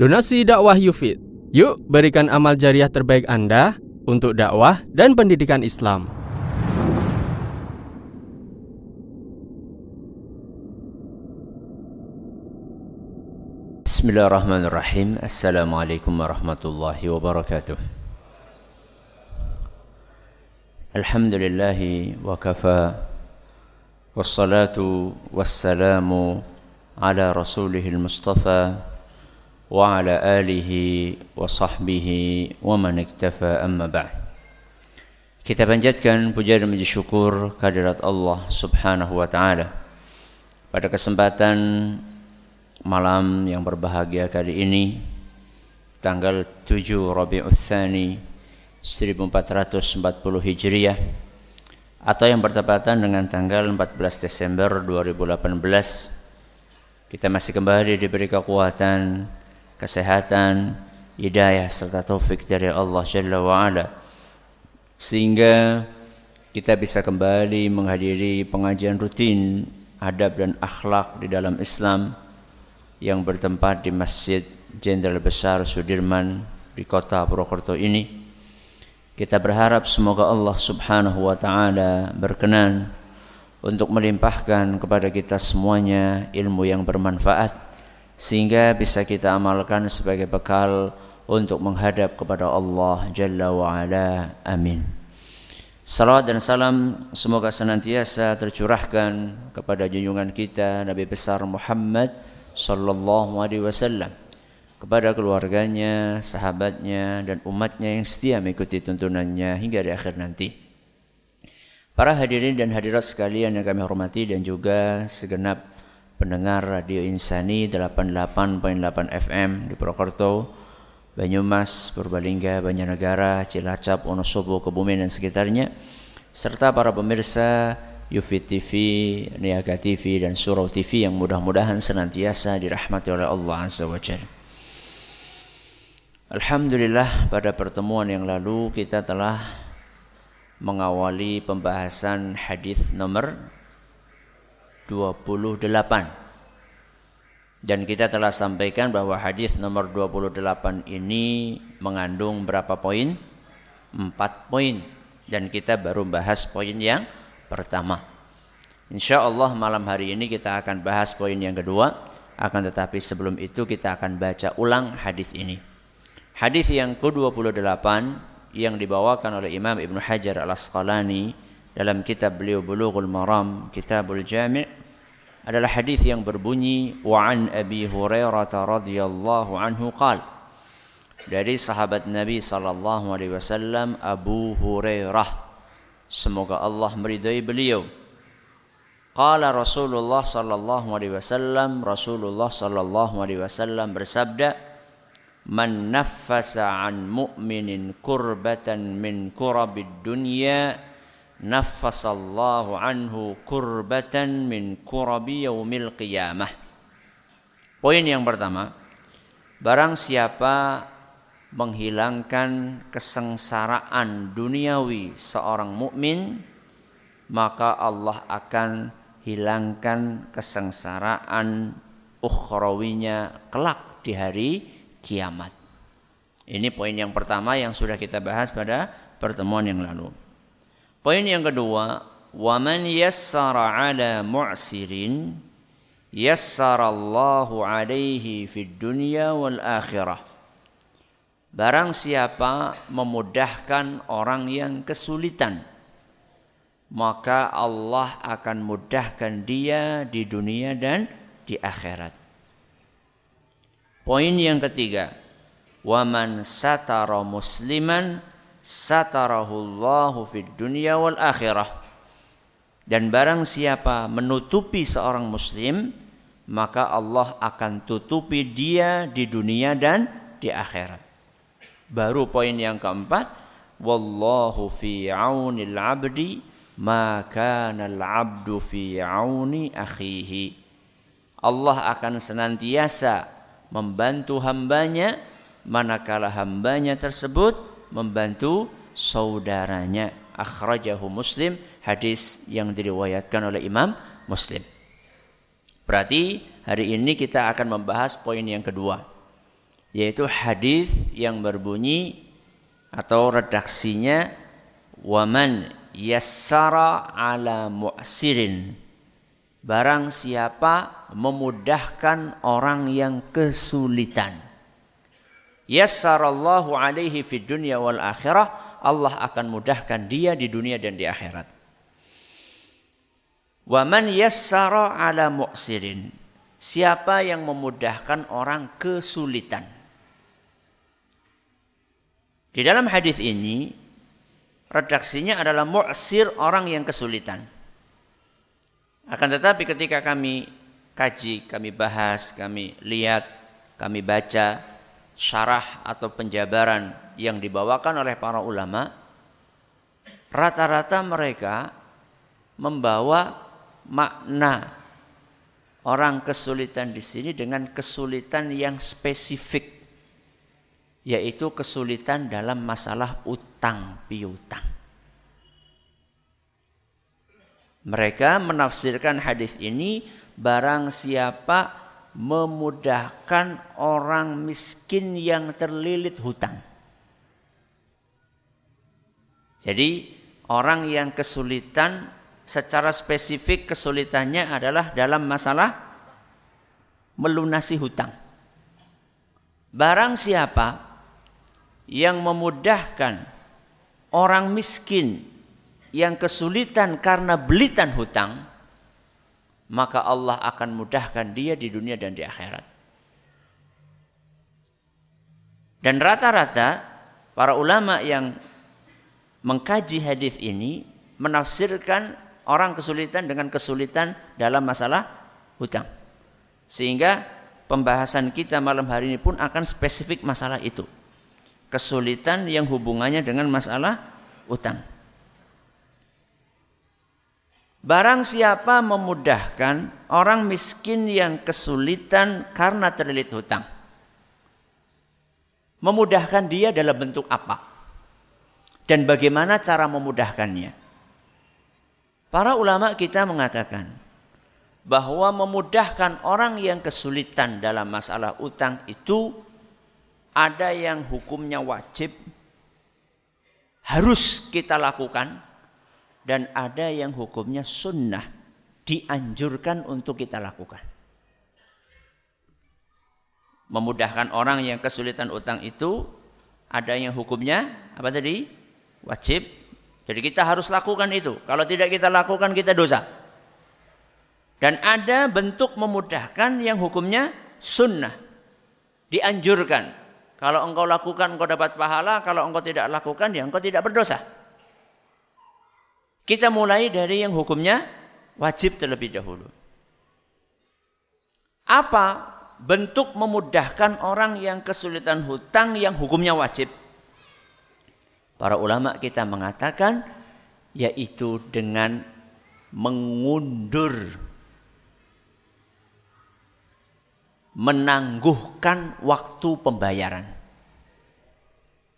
Donasi dakwah Yufid. Yuk berikan amal jariah terbaik Anda untuk dakwah dan pendidikan Islam. Bismillahirrahmanirrahim. Assalamualaikum warahmatullahi wabarakatuh. Alhamdulillahi wa kafa wassalatu wassalamu ala rasulihil mustafa wa sahbihi wa man iktafa amma ba'd. Kita panjatkan puja dan puji syukur kehadirat Allah Subhanahu wa taala. Pada kesempatan malam yang berbahagia kali ini tanggal 7 Rabiul Tsani 1440 Hijriah atau yang bertepatan dengan tanggal 14 Desember 2018 kita masih kembali diberi kekuatan, kesehatan, hidayah serta taufik dari Allah Jalla wa ala sehingga kita bisa kembali menghadiri pengajian rutin adab dan akhlak di dalam Islam yang bertempat di Masjid Jenderal Besar Sudirman di kota Purwokerto ini. Kita berharap semoga Allah Subhanahu wa taala berkenan untuk melimpahkan kepada kita semuanya ilmu yang bermanfaat sehingga bisa kita amalkan sebagai bekal untuk menghadap kepada Allah Jalla wa ala. Amin. Salawat dan salam semoga senantiasa tercurahkan kepada junjungan kita Nabi besar Muhammad sallallahu alaihi wasallam kepada keluarganya, sahabatnya dan umatnya yang setia mengikuti tuntunannya hingga di akhir nanti. Para hadirin dan hadirat sekalian yang kami hormati dan juga segenap pendengar Radio Insani 88.8 FM di Purwokerto, Banyumas, Purbalingga, Banjarnegara, Cilacap, Wonosobo, Kebumen dan sekitarnya serta para pemirsa Yufi TV, Niaga TV dan Surau TV yang mudah-mudahan senantiasa dirahmati oleh Allah Azza wa Jalla. Alhamdulillah pada pertemuan yang lalu kita telah mengawali pembahasan hadis nomor 28. Dan kita telah sampaikan bahwa hadis nomor 28 ini mengandung berapa poin? Empat poin. Dan kita baru bahas poin yang pertama. Insya Allah malam hari ini kita akan bahas poin yang kedua. Akan tetapi sebelum itu kita akan baca ulang hadis ini. Hadis yang ke-28 yang dibawakan oleh Imam Ibn Hajar Al-Asqalani dalam kitab beliau Bulughul Maram, Kitabul Jami' adalah hadis yang berbunyi wa an Abi Hurairah radhiyallahu anhu qala dari sahabat Nabi sallallahu alaihi wasallam Abu Hurairah Semoga Allah meridai beliau. Qala Rasulullah sallallahu alaihi wasallam, Rasulullah sallallahu alaihi wasallam bersabda, "Man an mu'minin kurbatan min kurabid dunya, naffasallahu anhu kurbatan min kurabi yaumil qiyamah." Poin yang pertama, barang siapa menghilangkan kesengsaraan duniawi seorang mukmin maka Allah akan hilangkan kesengsaraan ukhrawinya kelak di hari kiamat. Ini poin yang pertama yang sudah kita bahas pada pertemuan yang lalu. Poin yang kedua, wa man yassara ala mu'sirin yassarallahu alaihi fid dunya wal akhirah. Barang siapa memudahkan orang yang kesulitan, maka Allah akan mudahkan dia di dunia dan di akhirat. Poin yang ketiga, waman satara musliman satarahullahu fid dunya wal akhirah. Dan barang siapa menutupi seorang muslim, maka Allah akan tutupi dia di dunia dan di akhirat. Baru poin yang keempat, wallahu fi aunil abdi ma al abdu fi auni akhihi. Allah akan senantiasa membantu hambanya manakala hambanya tersebut membantu saudaranya. Akhrajahu Muslim, hadis yang diriwayatkan oleh Imam Muslim. Berarti hari ini kita akan membahas poin yang kedua yaitu hadis yang berbunyi atau redaksinya waman yassara ala mu'sirin barang siapa memudahkan orang yang kesulitan yassarallahu alaihi fid dunya wal akhirah Allah akan mudahkan dia di dunia dan di akhirat waman yassara ala mu'sirin siapa yang memudahkan orang kesulitan di dalam hadis ini redaksinya adalah mu'sir orang yang kesulitan. Akan tetapi ketika kami kaji, kami bahas, kami lihat, kami baca syarah atau penjabaran yang dibawakan oleh para ulama, rata-rata mereka membawa makna orang kesulitan di sini dengan kesulitan yang spesifik yaitu kesulitan dalam masalah utang piutang. Mereka menafsirkan hadis ini barang siapa memudahkan orang miskin yang terlilit hutang. Jadi orang yang kesulitan secara spesifik kesulitannya adalah dalam masalah melunasi hutang. Barang siapa yang memudahkan orang miskin yang kesulitan karena belitan hutang, maka Allah akan mudahkan dia di dunia dan di akhirat. Dan rata-rata para ulama yang mengkaji hadis ini menafsirkan orang kesulitan dengan kesulitan dalam masalah hutang. Sehingga pembahasan kita malam hari ini pun akan spesifik masalah itu kesulitan yang hubungannya dengan masalah utang. Barang siapa memudahkan orang miskin yang kesulitan karena terlilit hutang. Memudahkan dia dalam bentuk apa? Dan bagaimana cara memudahkannya? Para ulama kita mengatakan bahwa memudahkan orang yang kesulitan dalam masalah utang itu ada yang hukumnya wajib harus kita lakukan dan ada yang hukumnya sunnah dianjurkan untuk kita lakukan. Memudahkan orang yang kesulitan utang itu ada yang hukumnya apa tadi? Wajib. Jadi kita harus lakukan itu. Kalau tidak kita lakukan kita dosa. Dan ada bentuk memudahkan yang hukumnya sunnah. Dianjurkan. Kalau engkau lakukan engkau dapat pahala, kalau engkau tidak lakukan ya engkau tidak berdosa. Kita mulai dari yang hukumnya wajib terlebih dahulu. Apa bentuk memudahkan orang yang kesulitan hutang yang hukumnya wajib? Para ulama kita mengatakan yaitu dengan mengundur menangguhkan waktu pembayaran.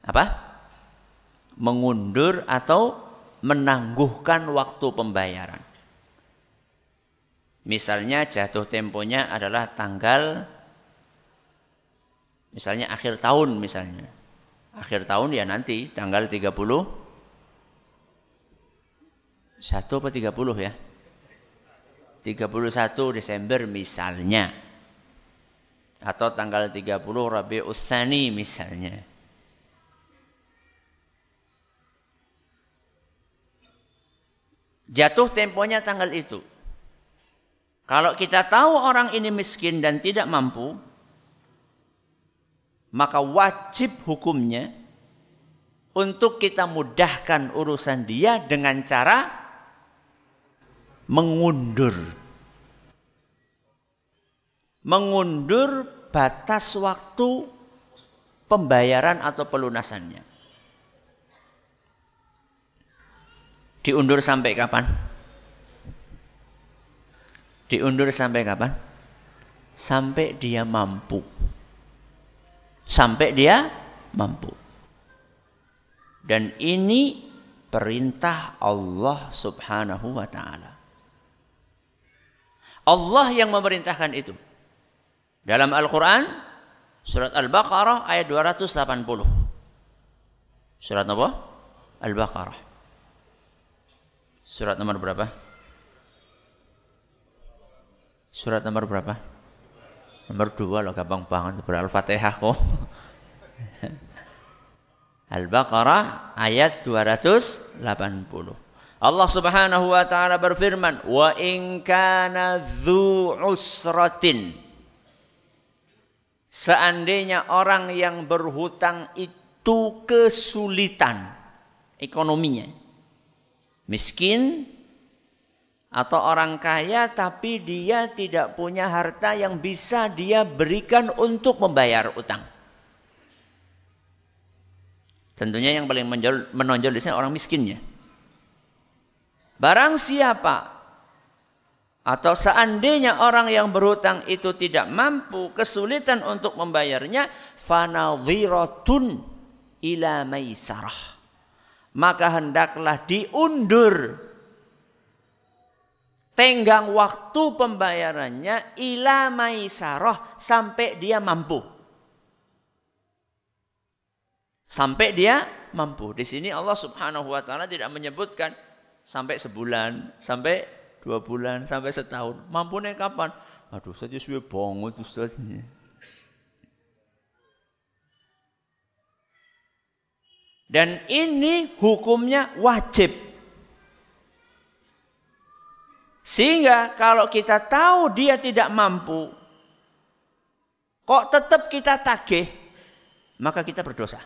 Apa? Mengundur atau menangguhkan waktu pembayaran. Misalnya jatuh temponya adalah tanggal misalnya akhir tahun misalnya. Akhir tahun ya nanti tanggal 30 satu apa 30 ya? 31 Desember misalnya atau tanggal 30 Rabiul Tsani misalnya. Jatuh temponya tanggal itu. Kalau kita tahu orang ini miskin dan tidak mampu, maka wajib hukumnya untuk kita mudahkan urusan dia dengan cara mengundur mengundur batas waktu pembayaran atau pelunasannya. Diundur sampai kapan? Diundur sampai kapan? Sampai dia mampu. Sampai dia mampu. Dan ini perintah Allah Subhanahu wa taala. Allah yang memerintahkan itu. Dalam Al-Quran Surat Al-Baqarah ayat 280. Surat apa? Al-Baqarah. Surat nomor berapa? Surat nomor berapa? Nomor dua loh gampang banget Al-Fatihah kok. Al-Baqarah ayat 280. Allah Subhanahu wa taala berfirman, "Wa in kana usratin" Seandainya orang yang berhutang itu kesulitan ekonominya. Miskin atau orang kaya tapi dia tidak punya harta yang bisa dia berikan untuk membayar utang. Tentunya yang paling menonjol, menonjol di sini orang miskinnya. Barang siapa atau seandainya orang yang berhutang itu tidak mampu, kesulitan untuk membayarnya, fanadhiratun ila maisarah. Maka hendaklah diundur tenggang waktu pembayarannya ila maisarah sampai dia mampu. Sampai dia mampu. Di sini Allah Subhanahu wa taala tidak menyebutkan sampai sebulan, sampai dua bulan, sampai setahun. Mampu nih kapan? Aduh, saya sudah bangun Ustaz. Dan ini hukumnya wajib. Sehingga kalau kita tahu dia tidak mampu, kok tetap kita tagih, maka kita berdosa.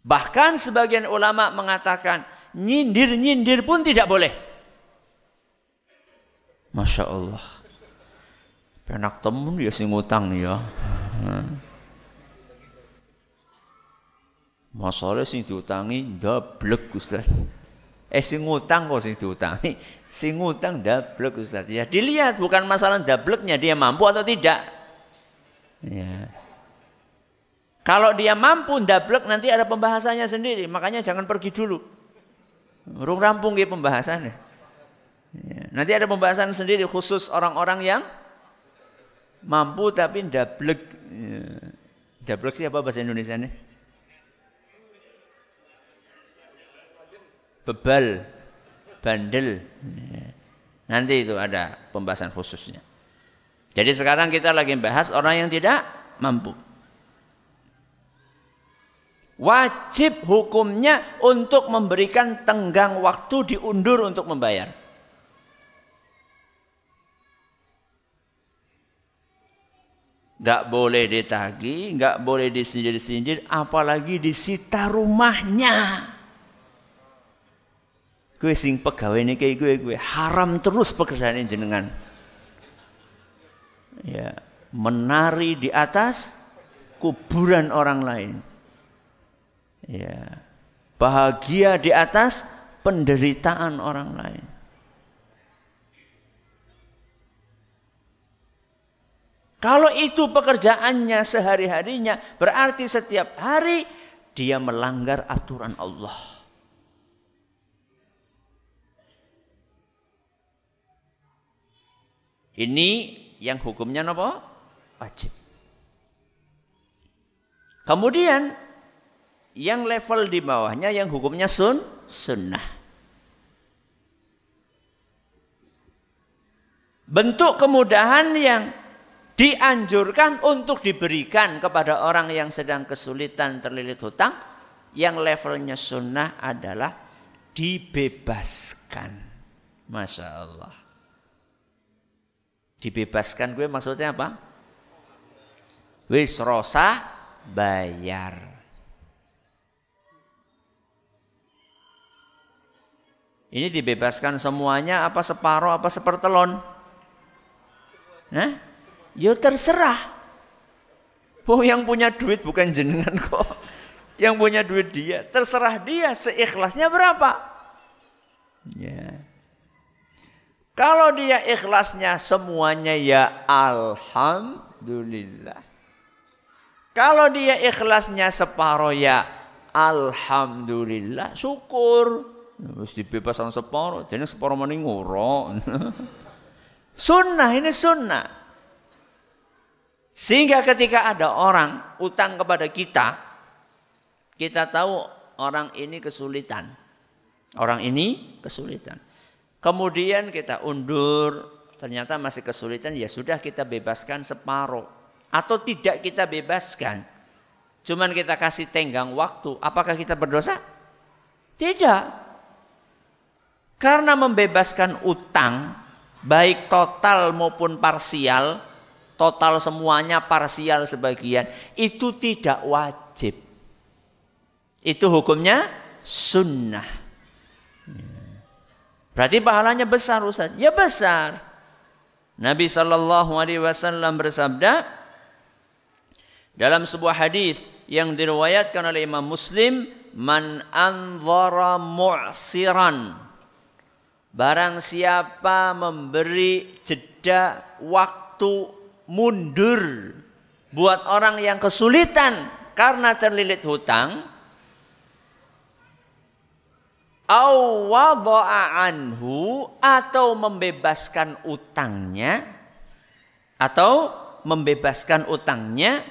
Bahkan sebagian ulama mengatakan nyindir-nyindir pun tidak boleh. Masya Allah. Penak temen ya sing ngutang ya. Masalah sing diutangi ndablek Ustaz. Eh sing ngutang kok sing diutangi, sing ngutang ndablek Ustaz. Ya dilihat bukan masalah ndableknya dia mampu atau tidak. Ya. Kalau dia mampu ndablek nanti ada pembahasannya sendiri. Makanya jangan pergi dulu. Rung rampung ya pembahasannya. Ya. Nanti ada pembahasan sendiri khusus orang-orang yang mampu tapi ndablek. Ya. Ndablek siapa bahasa Indonesia nih? Bebal, bandel. Nanti itu ada pembahasan khususnya. Jadi sekarang kita lagi bahas orang yang tidak mampu wajib hukumnya untuk memberikan tenggang waktu diundur untuk membayar. Gak boleh ditagi, gak boleh disindir-sindir, apalagi disita rumahnya. Gue sing pegawai ini kayak gue, gue haram terus pekerjaan ini jenengan. Ya, menari di atas kuburan orang lain Ya. Bahagia di atas penderitaan orang lain. Kalau itu pekerjaannya sehari-harinya, berarti setiap hari dia melanggar aturan Allah. Ini yang hukumnya apa? Wajib. Kemudian yang level di bawahnya yang hukumnya sun sunnah. Bentuk kemudahan yang dianjurkan untuk diberikan kepada orang yang sedang kesulitan terlilit hutang yang levelnya sunnah adalah dibebaskan. Masya Allah. Dibebaskan gue maksudnya apa? Wis rosa bayar. Ini dibebaskan semuanya apa separuh apa sepertelon? Nah, ya terserah. Oh yang punya duit bukan jenengan kok. Yang punya duit dia. Terserah dia seikhlasnya berapa. Ya. Kalau dia ikhlasnya semuanya ya Alhamdulillah. Kalau dia ikhlasnya separuh ya Alhamdulillah. Syukur. Wis dibebas sang separo, dene separo maning ngoro. Sunnah ini sunnah. Sehingga ketika ada orang utang kepada kita, kita tahu orang ini kesulitan. Orang ini kesulitan. Kemudian kita undur, ternyata masih kesulitan, ya sudah kita bebaskan separuh. Atau tidak kita bebaskan. Cuman kita kasih tenggang waktu. Apakah kita berdosa? Tidak. Karena membebaskan utang, baik total maupun parsial, total semuanya parsial sebagian, itu tidak wajib. Itu hukumnya sunnah. Berarti pahalanya besar Ustaz. Ya besar. Nabi Shallallahu Alaihi Wasallam bersabda dalam sebuah hadis yang diriwayatkan oleh Imam Muslim, man anzara mu'siran. Barang siapa memberi jeda waktu mundur buat orang yang kesulitan karena terlilit hutang, anhu atau membebaskan utangnya atau membebaskan utangnya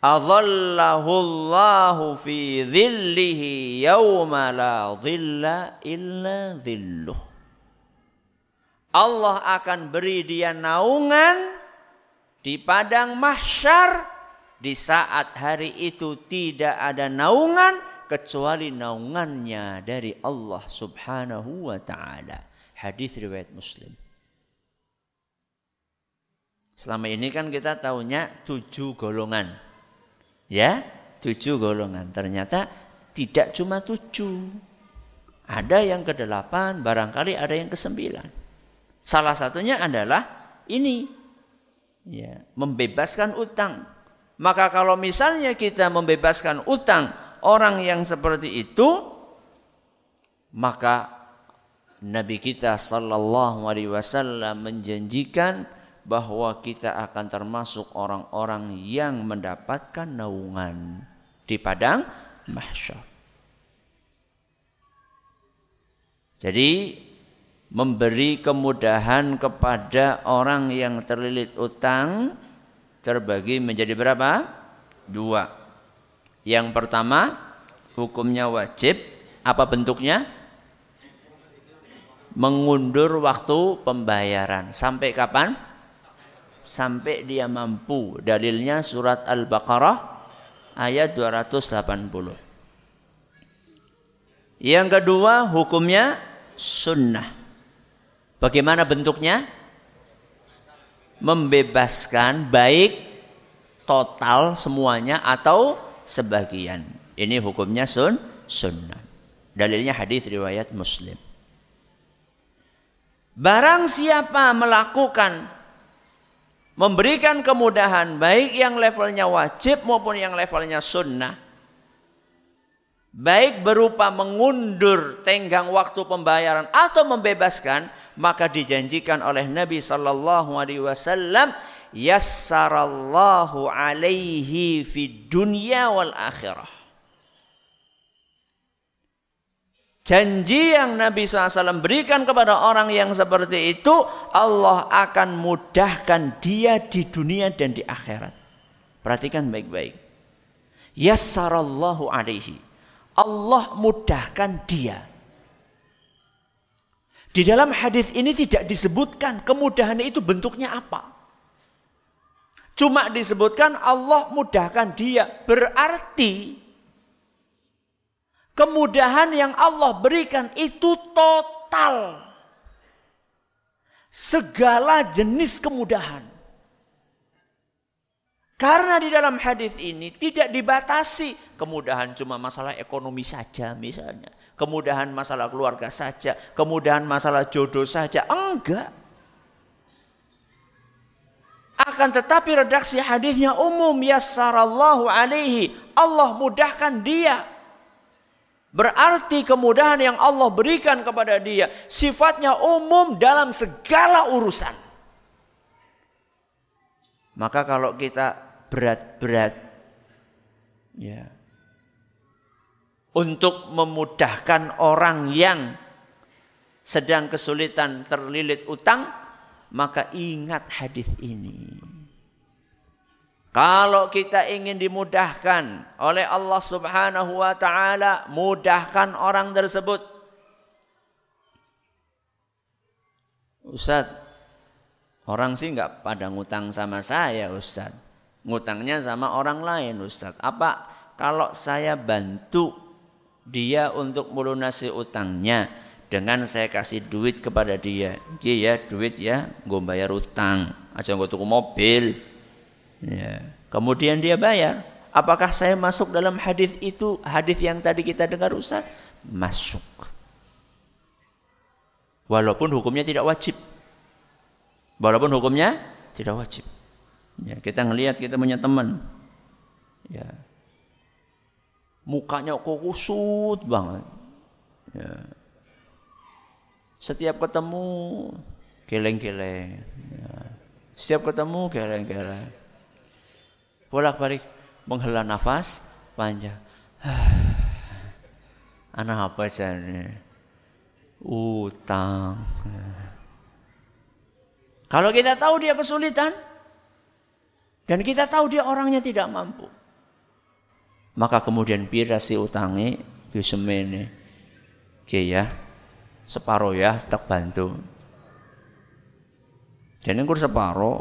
adallahu fi dhillihi yawma la dhilla illa dhilluh. Allah akan beri dia naungan di padang mahsyar. Di saat hari itu tidak ada naungan kecuali naungannya dari Allah Subhanahu wa taala. Hadis riwayat Muslim. Selama ini kan kita tahunya tujuh golongan. Ya, tujuh golongan. Ternyata tidak cuma tujuh. Ada yang ke delapan, barangkali ada yang ke sembilan. Salah satunya adalah ini. Ya, membebaskan utang. Maka kalau misalnya kita membebaskan utang orang yang seperti itu maka Nabi kita sallallahu alaihi wasallam menjanjikan bahwa kita akan termasuk orang-orang yang mendapatkan naungan di padang mahsyar. Jadi memberi kemudahan kepada orang yang terlilit utang terbagi menjadi berapa? Dua. Yang pertama, hukumnya wajib. Apa bentuknya? Mengundur waktu pembayaran. Sampai kapan? Sampai dia mampu. Dalilnya surat Al-Baqarah ayat 280. Yang kedua, hukumnya sunnah. Bagaimana bentuknya? Membebaskan baik total semuanya atau sebagian. Ini hukumnya sun sunnah. Dalilnya hadis riwayat Muslim. Barang siapa melakukan memberikan kemudahan baik yang levelnya wajib maupun yang levelnya sunnah baik berupa mengundur tenggang waktu pembayaran atau membebaskan maka dijanjikan oleh Nabi sallallahu alaihi wasallam yassarallahu alaihi fid dunya wal akhirah. Janji yang Nabi SAW berikan kepada orang yang seperti itu, Allah akan mudahkan dia di dunia dan di akhirat. Perhatikan baik-baik. Yassarallahu alaihi. Allah mudahkan dia. Di dalam hadis ini tidak disebutkan kemudahan itu bentuknya apa. Cuma disebutkan Allah mudahkan dia. Berarti kemudahan yang Allah berikan itu total. Segala jenis kemudahan. Karena di dalam hadis ini tidak dibatasi kemudahan cuma masalah ekonomi saja misalnya, kemudahan masalah keluarga saja, kemudahan masalah jodoh saja, enggak. Akan tetapi redaksi hadisnya umum yassarallahu alaihi. Allah mudahkan dia. Berarti kemudahan yang Allah berikan kepada dia sifatnya umum dalam segala urusan. Maka kalau kita berat-berat ya untuk memudahkan orang yang sedang kesulitan terlilit utang maka ingat hadis ini. Kalau kita ingin dimudahkan oleh Allah Subhanahu wa taala, mudahkan orang tersebut. Ustaz, orang sih nggak pada ngutang sama saya, Ustaz. Ngutangnya sama orang lain, Ustaz. Apa kalau saya bantu dia untuk melunasi utangnya dengan saya kasih duit kepada dia. Dia ya duit ya, gue bayar utang. Aja gue tuku mobil, Ya. Kemudian dia bayar. Apakah saya masuk dalam hadis itu? Hadis yang tadi kita dengar Ustaz? Masuk. Walaupun hukumnya tidak wajib. Walaupun hukumnya tidak wajib. Ya, kita ngelihat kita punya teman. Ya. Mukanya kok kusut banget. Ya. Setiap ketemu geleng-geleng. Ya. Setiap ketemu geleng-geleng bolak-balik menghela nafas panjang. Anak apa ini? Utang. Kalau kita tahu dia kesulitan dan kita tahu dia orangnya tidak mampu, maka kemudian pira si utangi yusemene Oke ya, separuh ya tak bantu. Jadi kur separuh.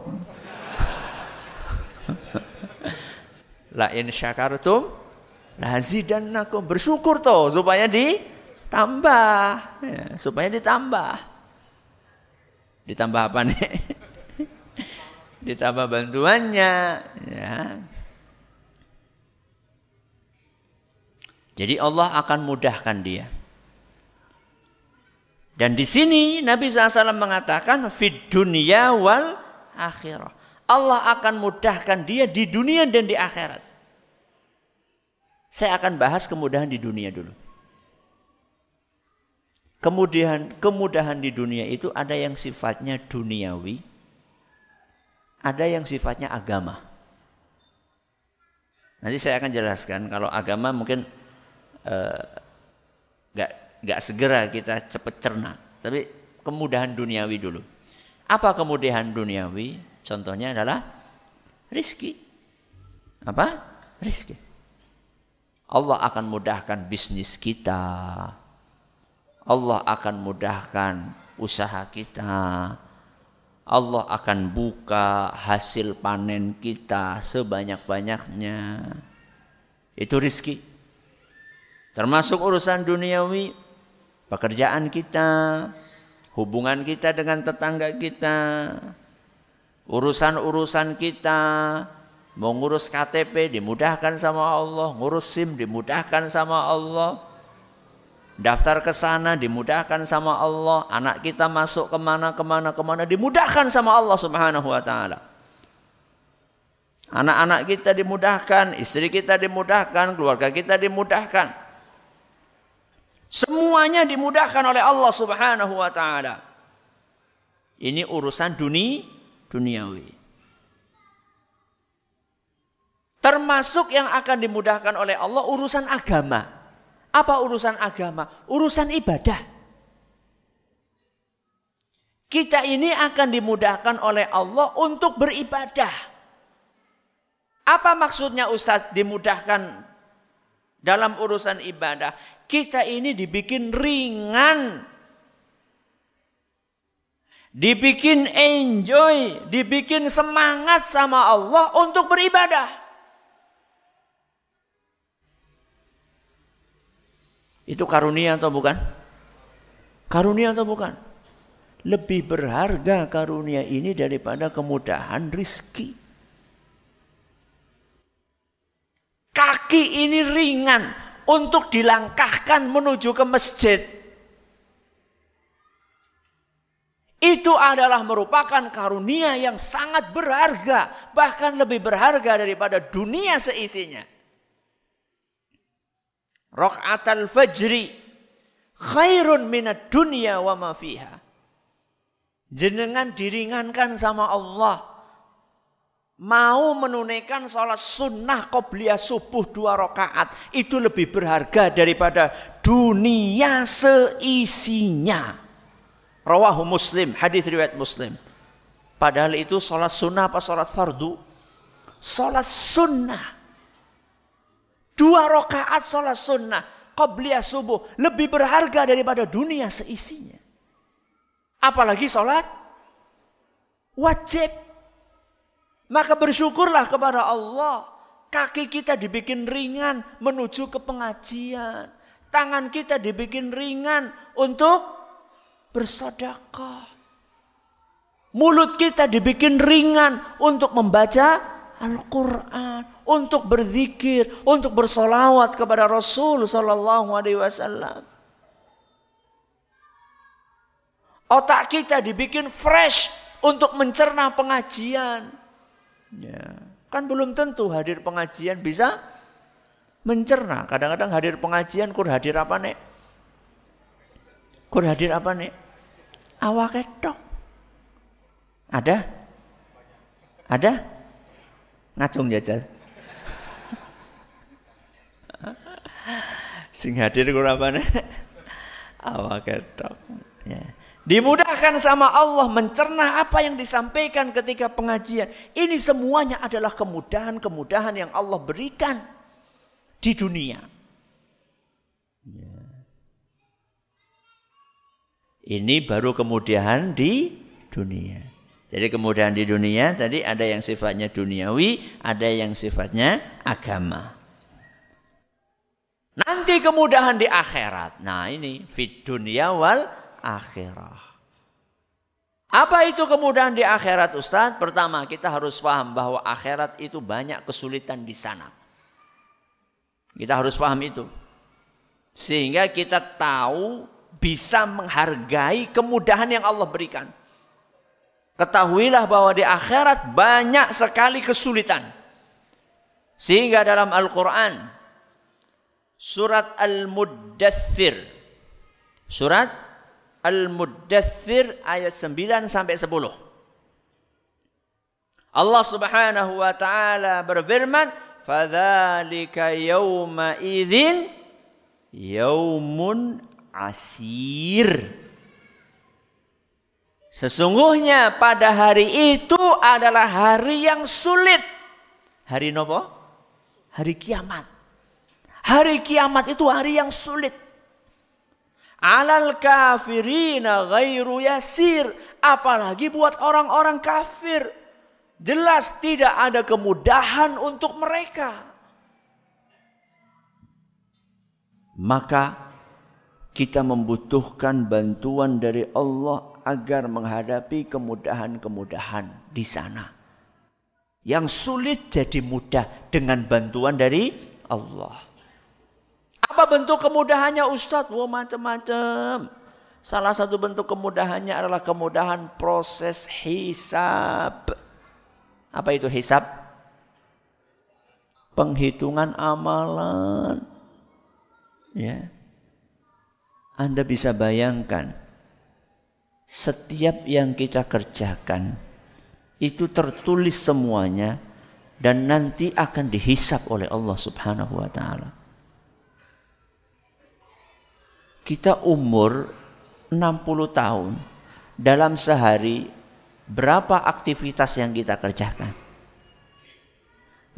La in syakartum lazidannakum. Bersyukur toh supaya ditambah, ya, supaya ditambah. Ditambah apa nih? ditambah bantuannya, ya. Jadi Allah akan mudahkan dia. Dan di sini Nabi SAW mengatakan fid dunia wal akhirah. Allah akan mudahkan dia di dunia dan di akhirat. Saya akan bahas kemudahan di dunia dulu. Kemudian kemudahan di dunia itu ada yang sifatnya duniawi, ada yang sifatnya agama. Nanti saya akan jelaskan kalau agama mungkin uh, gak segera kita cepat cerna, tapi kemudahan duniawi dulu. Apa kemudahan duniawi? Contohnya adalah rizki. Apa? Rizki. Allah akan mudahkan bisnis kita. Allah akan mudahkan usaha kita. Allah akan buka hasil panen kita sebanyak-banyaknya. Itu rizki. Termasuk urusan duniawi, pekerjaan kita, hubungan kita dengan tetangga kita, urusan-urusan kita, Mau ngurus KTP dimudahkan sama Allah, ngurus SIM dimudahkan sama Allah. Daftar ke sana dimudahkan sama Allah, anak kita masuk ke mana ke mana ke mana dimudahkan sama Allah Subhanahu Wa Taala. Anak-anak kita dimudahkan, istri kita dimudahkan, keluarga kita dimudahkan. Semuanya dimudahkan oleh Allah Subhanahu Wa Taala. Ini urusan dunia duniawi. Termasuk yang akan dimudahkan oleh Allah urusan agama. Apa urusan agama? Urusan ibadah. Kita ini akan dimudahkan oleh Allah untuk beribadah. Apa maksudnya Ustadz dimudahkan dalam urusan ibadah? Kita ini dibikin ringan. Dibikin enjoy, dibikin semangat sama Allah untuk beribadah. Itu karunia atau bukan? Karunia atau bukan? Lebih berharga karunia ini daripada kemudahan rizki. Kaki ini ringan untuk dilangkahkan menuju ke masjid. Itu adalah merupakan karunia yang sangat berharga, bahkan lebih berharga daripada dunia seisinya. Rok'atal fajri khairun minat dunia wa ma fiha. Jenengan diringankan sama Allah. Mau menunaikan sholat sunnah qobliyah subuh dua rakaat. Itu lebih berharga daripada dunia seisinya. Rawahu muslim, hadis riwayat muslim. Padahal itu sholat sunnah apa sholat fardu? Sholat sunnah. Dua rakaat sholat sunnah. Qobliyah subuh. Lebih berharga daripada dunia seisinya. Apalagi sholat wajib. Maka bersyukurlah kepada Allah. Kaki kita dibikin ringan menuju ke pengajian. Tangan kita dibikin ringan untuk bersedekah. Mulut kita dibikin ringan untuk membaca Al-Quran, untuk berzikir, untuk bersolawat kepada Rasul Sallallahu Alaihi Wasallam. Otak kita dibikin fresh untuk mencerna pengajian. Ya, kan belum tentu hadir pengajian bisa mencerna. Kadang-kadang hadir pengajian kur hadir apa nek? Kur hadir apa nek? Awak ketok. Ada? Ada? Ngacung jajal. Sing hadir kur apa nek? Awak ketok. Ya. Dimudahkan sama Allah mencerna apa yang disampaikan ketika pengajian. Ini semuanya adalah kemudahan-kemudahan yang Allah berikan di dunia. Ya. Ini baru kemudahan di dunia. Jadi kemudahan di dunia tadi ada yang sifatnya duniawi, ada yang sifatnya agama. Nanti kemudahan di akhirat. Nah ini fit dunia wal akhirah. Apa itu kemudahan di akhirat Ustaz? Pertama kita harus paham bahwa akhirat itu banyak kesulitan di sana. Kita harus paham itu. Sehingga kita tahu bisa menghargai kemudahan yang Allah berikan. Ketahuilah bahwa di akhirat banyak sekali kesulitan. Sehingga dalam Al-Quran surat Al-Muddathir surat Al-Muddathir ayat 9 sampai 10. Allah Subhanahu wa taala berfirman, "Fadzalika yauma idzin yaumun asir." Sesungguhnya pada hari itu adalah hari yang sulit. Hari nopo? Hari kiamat. Hari kiamat itu hari yang sulit alal kafirina ghairu yasir apalagi buat orang-orang kafir jelas tidak ada kemudahan untuk mereka maka kita membutuhkan bantuan dari Allah agar menghadapi kemudahan-kemudahan di sana. Yang sulit jadi mudah dengan bantuan dari Allah. Apa bentuk kemudahannya Ustadz? Wah macam-macam. Salah satu bentuk kemudahannya adalah kemudahan proses hisab. Apa itu hisab? Penghitungan amalan. Ya. Anda bisa bayangkan setiap yang kita kerjakan itu tertulis semuanya dan nanti akan dihisap oleh Allah Subhanahu wa taala kita umur 60 tahun dalam sehari berapa aktivitas yang kita kerjakan?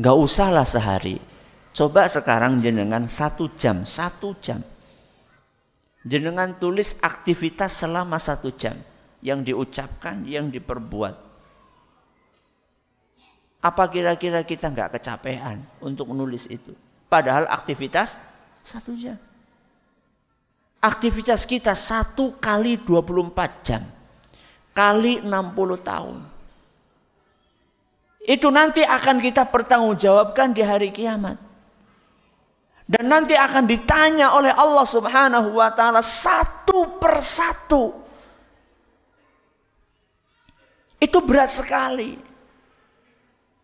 Gak usahlah sehari. Coba sekarang jenengan satu jam, satu jam. Jenengan tulis aktivitas selama satu jam. Yang diucapkan, yang diperbuat. Apa kira-kira kita nggak kecapean untuk menulis itu? Padahal aktivitas satu jam. Aktivitas kita satu kali 24 jam. Kali 60 tahun. Itu nanti akan kita pertanggungjawabkan di hari kiamat. Dan nanti akan ditanya oleh Allah subhanahu wa ta'ala satu persatu. Itu berat sekali.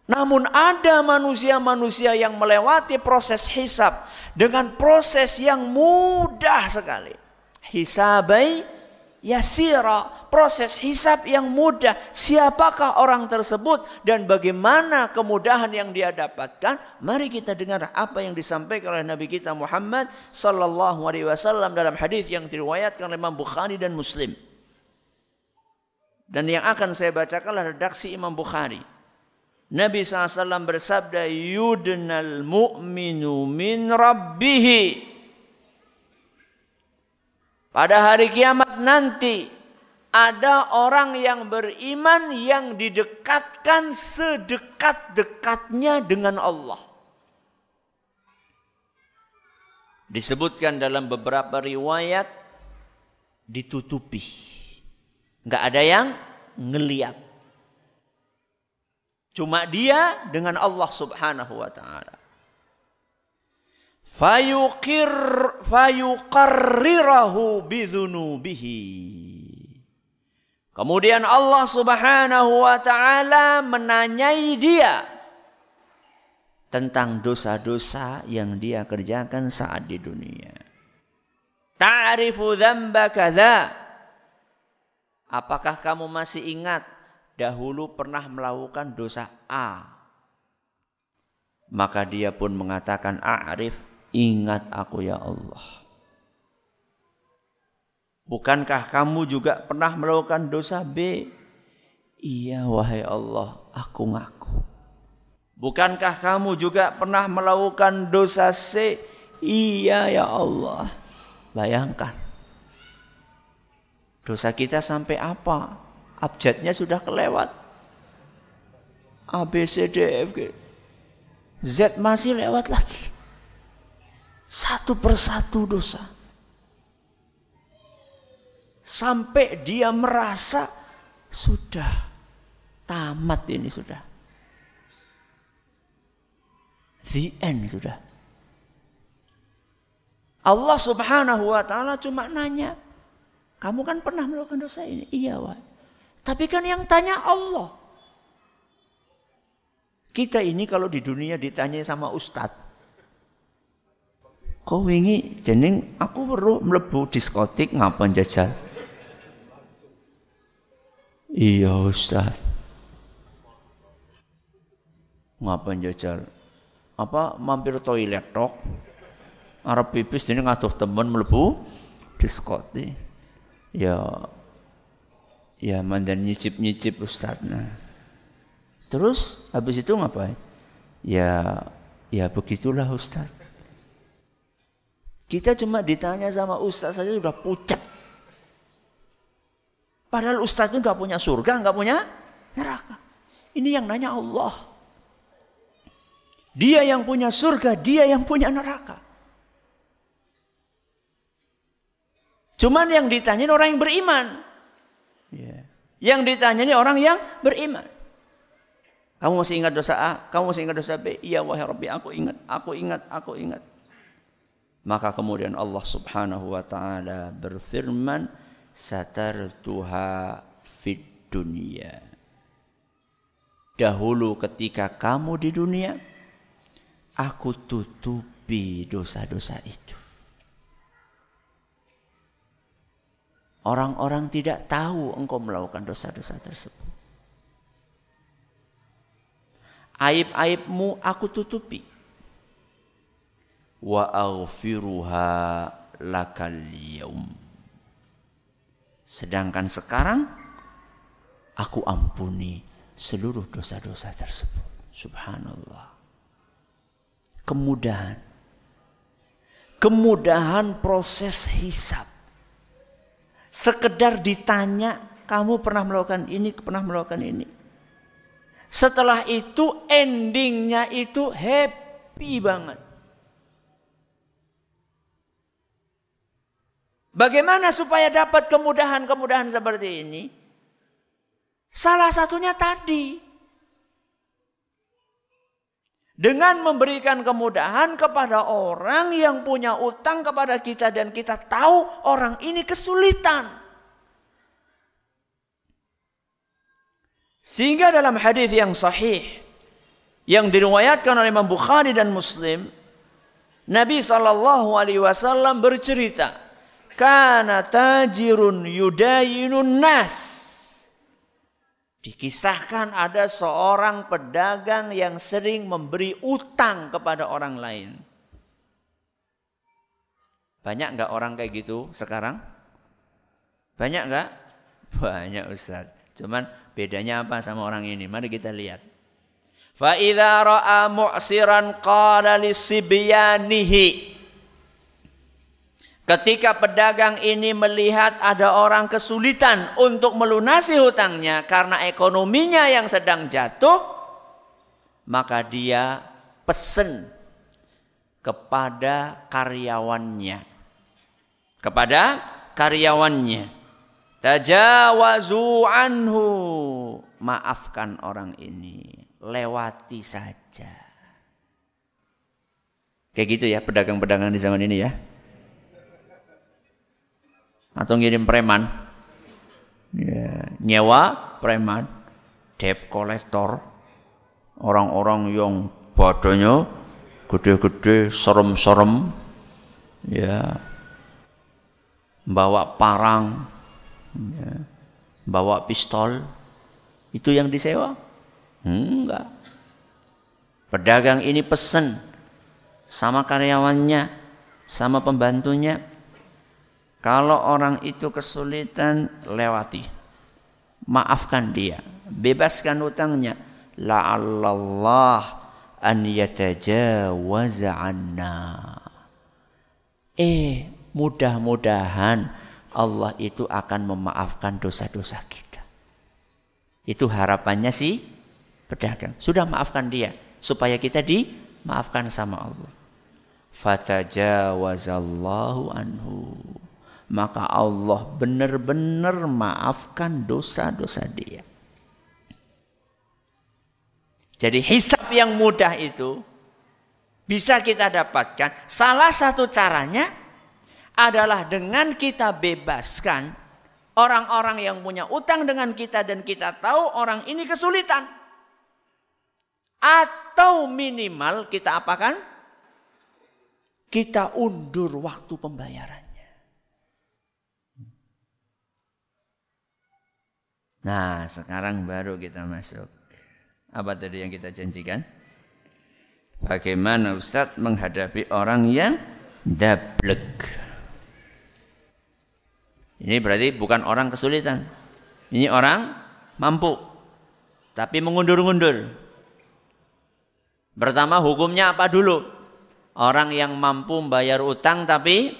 Namun ada manusia-manusia yang melewati proses hisab dengan proses yang mudah sekali. Hisabai yasira, proses hisab yang mudah. Siapakah orang tersebut dan bagaimana kemudahan yang dia dapatkan? Mari kita dengar apa yang disampaikan oleh Nabi kita Muhammad sallallahu alaihi wasallam dalam hadis yang diriwayatkan oleh Imam Bukhari dan Muslim. Dan yang akan saya bacakanlah redaksi Imam Bukhari. Nabi SAW bersabda, Yudnal mu'minu min rabbihi. Pada hari kiamat nanti, ada orang yang beriman yang didekatkan sedekat-dekatnya dengan Allah. Disebutkan dalam beberapa riwayat ditutupi. Enggak ada yang ngeliat. Cuma dia dengan Allah Subhanahu wa taala. Fayuqir fayuqarrirahu bidzunubihi. Kemudian Allah Subhanahu wa taala menanyai dia tentang dosa-dosa yang dia kerjakan saat di dunia. Ta'rifu dzamba kadza. Apakah kamu masih ingat dahulu pernah melakukan dosa A. Maka dia pun mengatakan, A'rif, ingat aku ya Allah. Bukankah kamu juga pernah melakukan dosa B? Iya wahai Allah, aku ngaku. Bukankah kamu juga pernah melakukan dosa C? Iya ya Allah. Bayangkan. Dosa kita sampai apa? Abjadnya sudah kelewat. A, B, C, D, F, G. Z masih lewat lagi. Satu persatu dosa. Sampai dia merasa sudah tamat ini sudah. The end sudah. Allah subhanahu wa ta'ala cuma nanya. Kamu kan pernah melakukan dosa ini? Iya, wah. Tapi kan yang tanya Allah. Kita ini kalau di dunia ditanya sama ustadz. Kau wingi jeneng aku perlu melebu diskotik ngapain jajal? Iya ustad. Ngapain jajal? Apa mampir toilet tok? Arab pipis jadi ngatuh temen melebu diskotik. Ya Ya mandan nyicip-nyicip Ustaz. Nah. Terus habis itu ngapain? Ya ya begitulah Ustaz. Kita cuma ditanya sama Ustaz saja sudah pucat. Padahal Ustaz itu nggak punya surga, nggak punya neraka. Ini yang nanya Allah. Dia yang punya surga, dia yang punya neraka. Cuman yang ditanya orang yang beriman. Ya. Yang ditanya ini orang yang beriman. Kamu masih ingat dosa A? Kamu masih ingat dosa B? Iya wahai Rabbi, aku ingat, aku ingat, aku ingat. Maka kemudian Allah Subhanahu wa taala berfirman, "Satartuha fid dunia." Dahulu ketika kamu di dunia, aku tutupi dosa-dosa itu. Orang-orang tidak tahu engkau melakukan dosa-dosa tersebut. Aib-aibmu aku tutupi. Wa aghfiruha lakal yaum. Sedangkan sekarang aku ampuni seluruh dosa-dosa tersebut. Subhanallah. Kemudahan. Kemudahan proses hisab sekedar ditanya kamu pernah melakukan ini, pernah melakukan ini. Setelah itu endingnya itu happy banget. Bagaimana supaya dapat kemudahan-kemudahan seperti ini? Salah satunya tadi. Dengan memberikan kemudahan kepada orang yang punya utang kepada kita dan kita tahu orang ini kesulitan. Sehingga dalam hadis yang sahih yang diriwayatkan oleh Imam Bukhari dan Muslim, Nabi sallallahu alaihi wasallam bercerita, "Kana tajirun yudayinun nas." Dikisahkan ada seorang pedagang yang sering memberi utang kepada orang lain. Banyak nggak orang kayak gitu sekarang? Banyak nggak? Banyak Ustaz. Cuman bedanya apa sama orang ini? Mari kita lihat. Fa ra'a mu'siran qala lisibyanihi. Ketika pedagang ini melihat ada orang kesulitan untuk melunasi hutangnya karena ekonominya yang sedang jatuh, maka dia pesen kepada karyawannya. Kepada karyawannya. Tajawazu anhu. Maafkan orang ini. Lewati saja. Kayak gitu ya pedagang-pedagang di zaman ini ya atau ngirim preman. Ya, nyewa preman debt collector. Orang-orang yang badannya gede-gede serem-serem. Ya bawa parang. Ya, bawa pistol. Itu yang disewa? Enggak. Pedagang ini pesen sama karyawannya sama pembantunya kalau orang itu kesulitan, lewati. Maafkan dia. Bebaskan utangnya. La'allallah an yatajawaza anna. Eh, mudah-mudahan Allah itu akan memaafkan dosa-dosa kita. Itu harapannya sih pedagang. Sudah maafkan dia supaya kita dimaafkan sama Allah. Fatajawazallahu anhu maka Allah benar-benar maafkan dosa-dosa dia. Jadi hisap yang mudah itu bisa kita dapatkan. Salah satu caranya adalah dengan kita bebaskan orang-orang yang punya utang dengan kita dan kita tahu orang ini kesulitan. Atau minimal kita apakan? Kita undur waktu pembayaran. Nah, sekarang baru kita masuk. Apa tadi yang kita janjikan? Bagaimana Ustadz menghadapi orang yang dablek? Ini berarti bukan orang kesulitan. Ini orang mampu. Tapi mengundur-undur. Pertama hukumnya apa dulu? Orang yang mampu membayar utang tapi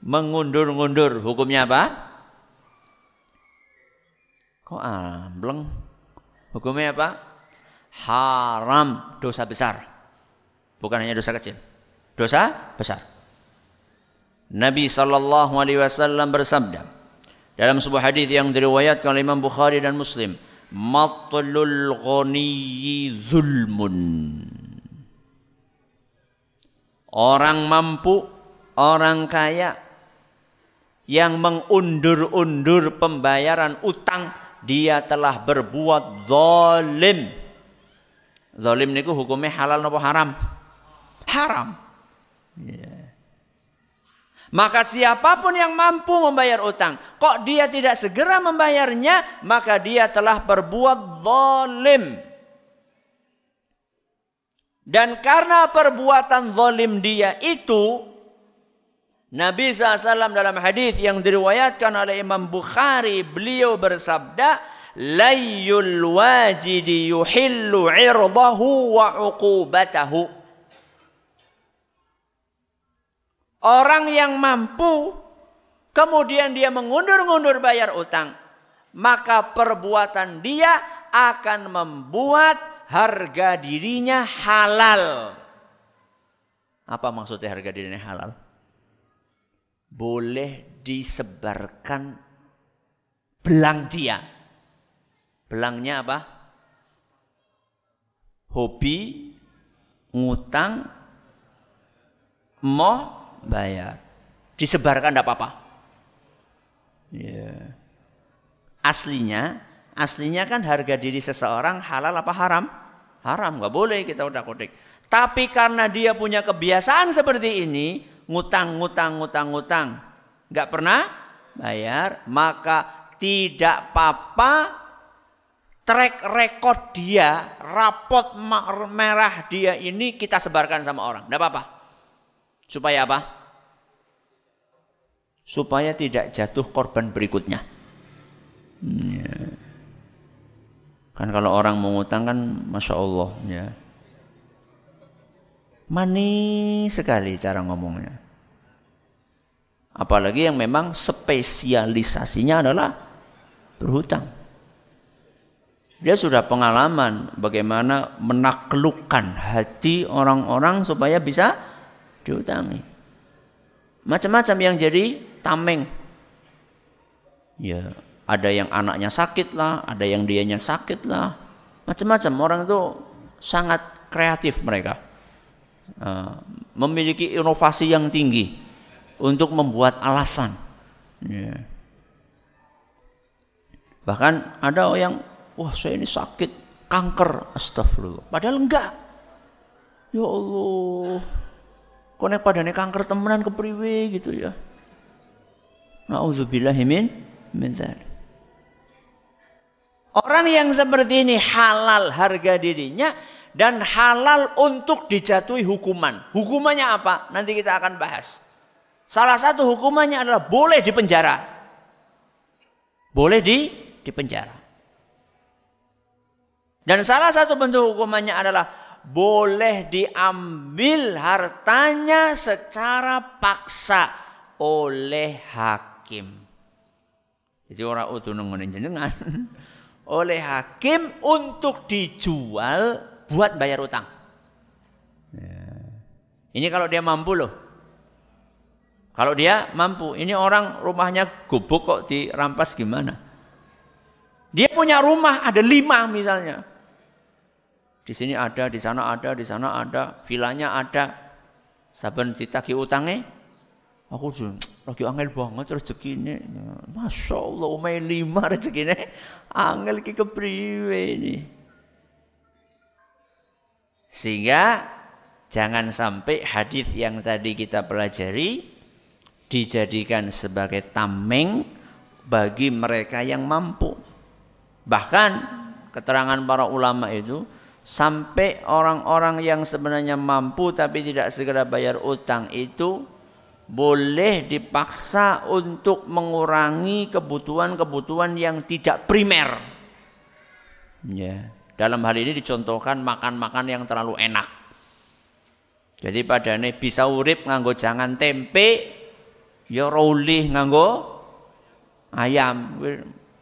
mengundur-undur. Hukumnya apa? Kok ambleng? Hukumnya apa? Haram, dosa besar. Bukan hanya dosa kecil. Dosa besar. Nabi sallallahu alaihi wasallam bersabda dalam sebuah hadis yang diriwayatkan oleh Imam Bukhari dan Muslim, "Matlul ghaniyyi zulmun." Orang mampu, orang kaya yang mengundur-undur pembayaran utang dia telah berbuat zalim. Zalim niku hukumnya halal nopo haram? Haram. Yeah. Maka siapa pun yang mampu membayar utang, kok dia tidak segera membayarnya, maka dia telah berbuat zalim. Dan karena perbuatan zalim dia itu Nabi SAW dalam hadis yang diriwayatkan oleh Imam Bukhari beliau bersabda layyul wajidi yuhillu irdahu wa uqubatahu Orang yang mampu kemudian dia mengundur-undur bayar utang maka perbuatan dia akan membuat harga dirinya halal. Apa maksudnya harga dirinya halal? Boleh disebarkan belang dia. Belangnya apa? Hobi, ngutang, mau bayar. Disebarkan tidak apa-apa. Yeah. Aslinya, aslinya kan harga diri seseorang halal apa haram? Haram, nggak boleh kita udah kodik. Tapi karena dia punya kebiasaan seperti ini, ngutang, ngutang, ngutang, ngutang, nggak pernah bayar, maka tidak apa-apa track record dia, rapot merah dia ini kita sebarkan sama orang. Tidak apa-apa. Supaya apa? Supaya tidak jatuh korban berikutnya. Ya. Kan kalau orang mengutang kan Masya Allah ya. Manis sekali cara ngomongnya. Apalagi yang memang spesialisasinya adalah berhutang. Dia sudah pengalaman bagaimana menaklukkan hati orang-orang supaya bisa diutangi. Macam-macam yang jadi tameng. Ya, ada yang anaknya sakit lah, ada yang dianya sakit lah, macam-macam orang itu sangat kreatif mereka, uh, memiliki inovasi yang tinggi untuk membuat alasan. Yeah. Bahkan ada yang, wah saya ini sakit kanker, astagfirullah. Padahal enggak. Ya Allah, konek padane kanker temenan kepriwe gitu ya. Nauzubillahimin min. Orang yang seperti ini halal harga dirinya dan halal untuk dijatuhi hukuman. Hukumannya apa? Nanti kita akan bahas. Salah satu hukumannya adalah boleh dipenjara. Boleh di dipenjara. Dan salah satu bentuk hukumannya adalah boleh diambil hartanya secara paksa oleh hakim. Jadi orang utuh nungguin jenengan. oleh hakim untuk dijual buat bayar utang. Ya. Ini kalau dia mampu loh. Kalau dia mampu, ini orang rumahnya gubuk kok dirampas gimana? Dia punya rumah ada lima misalnya. Di sini ada, di sana ada, di sana ada, vilanya ada. Saben ditagi utangnya, Aku tuh lagi angel banget rezekine. Masya Allah umai lima rezekine. Angel ki kepriwe ini. Sehingga jangan sampai hadis yang tadi kita pelajari dijadikan sebagai tameng bagi mereka yang mampu. Bahkan keterangan para ulama itu sampai orang-orang yang sebenarnya mampu tapi tidak segera bayar utang itu boleh dipaksa untuk mengurangi kebutuhan-kebutuhan yang tidak primer. Ya. Dalam hal ini dicontohkan makan-makan yang terlalu enak. Jadi pada ini bisa urip nganggo jangan tempe, ya rolih nganggo ayam.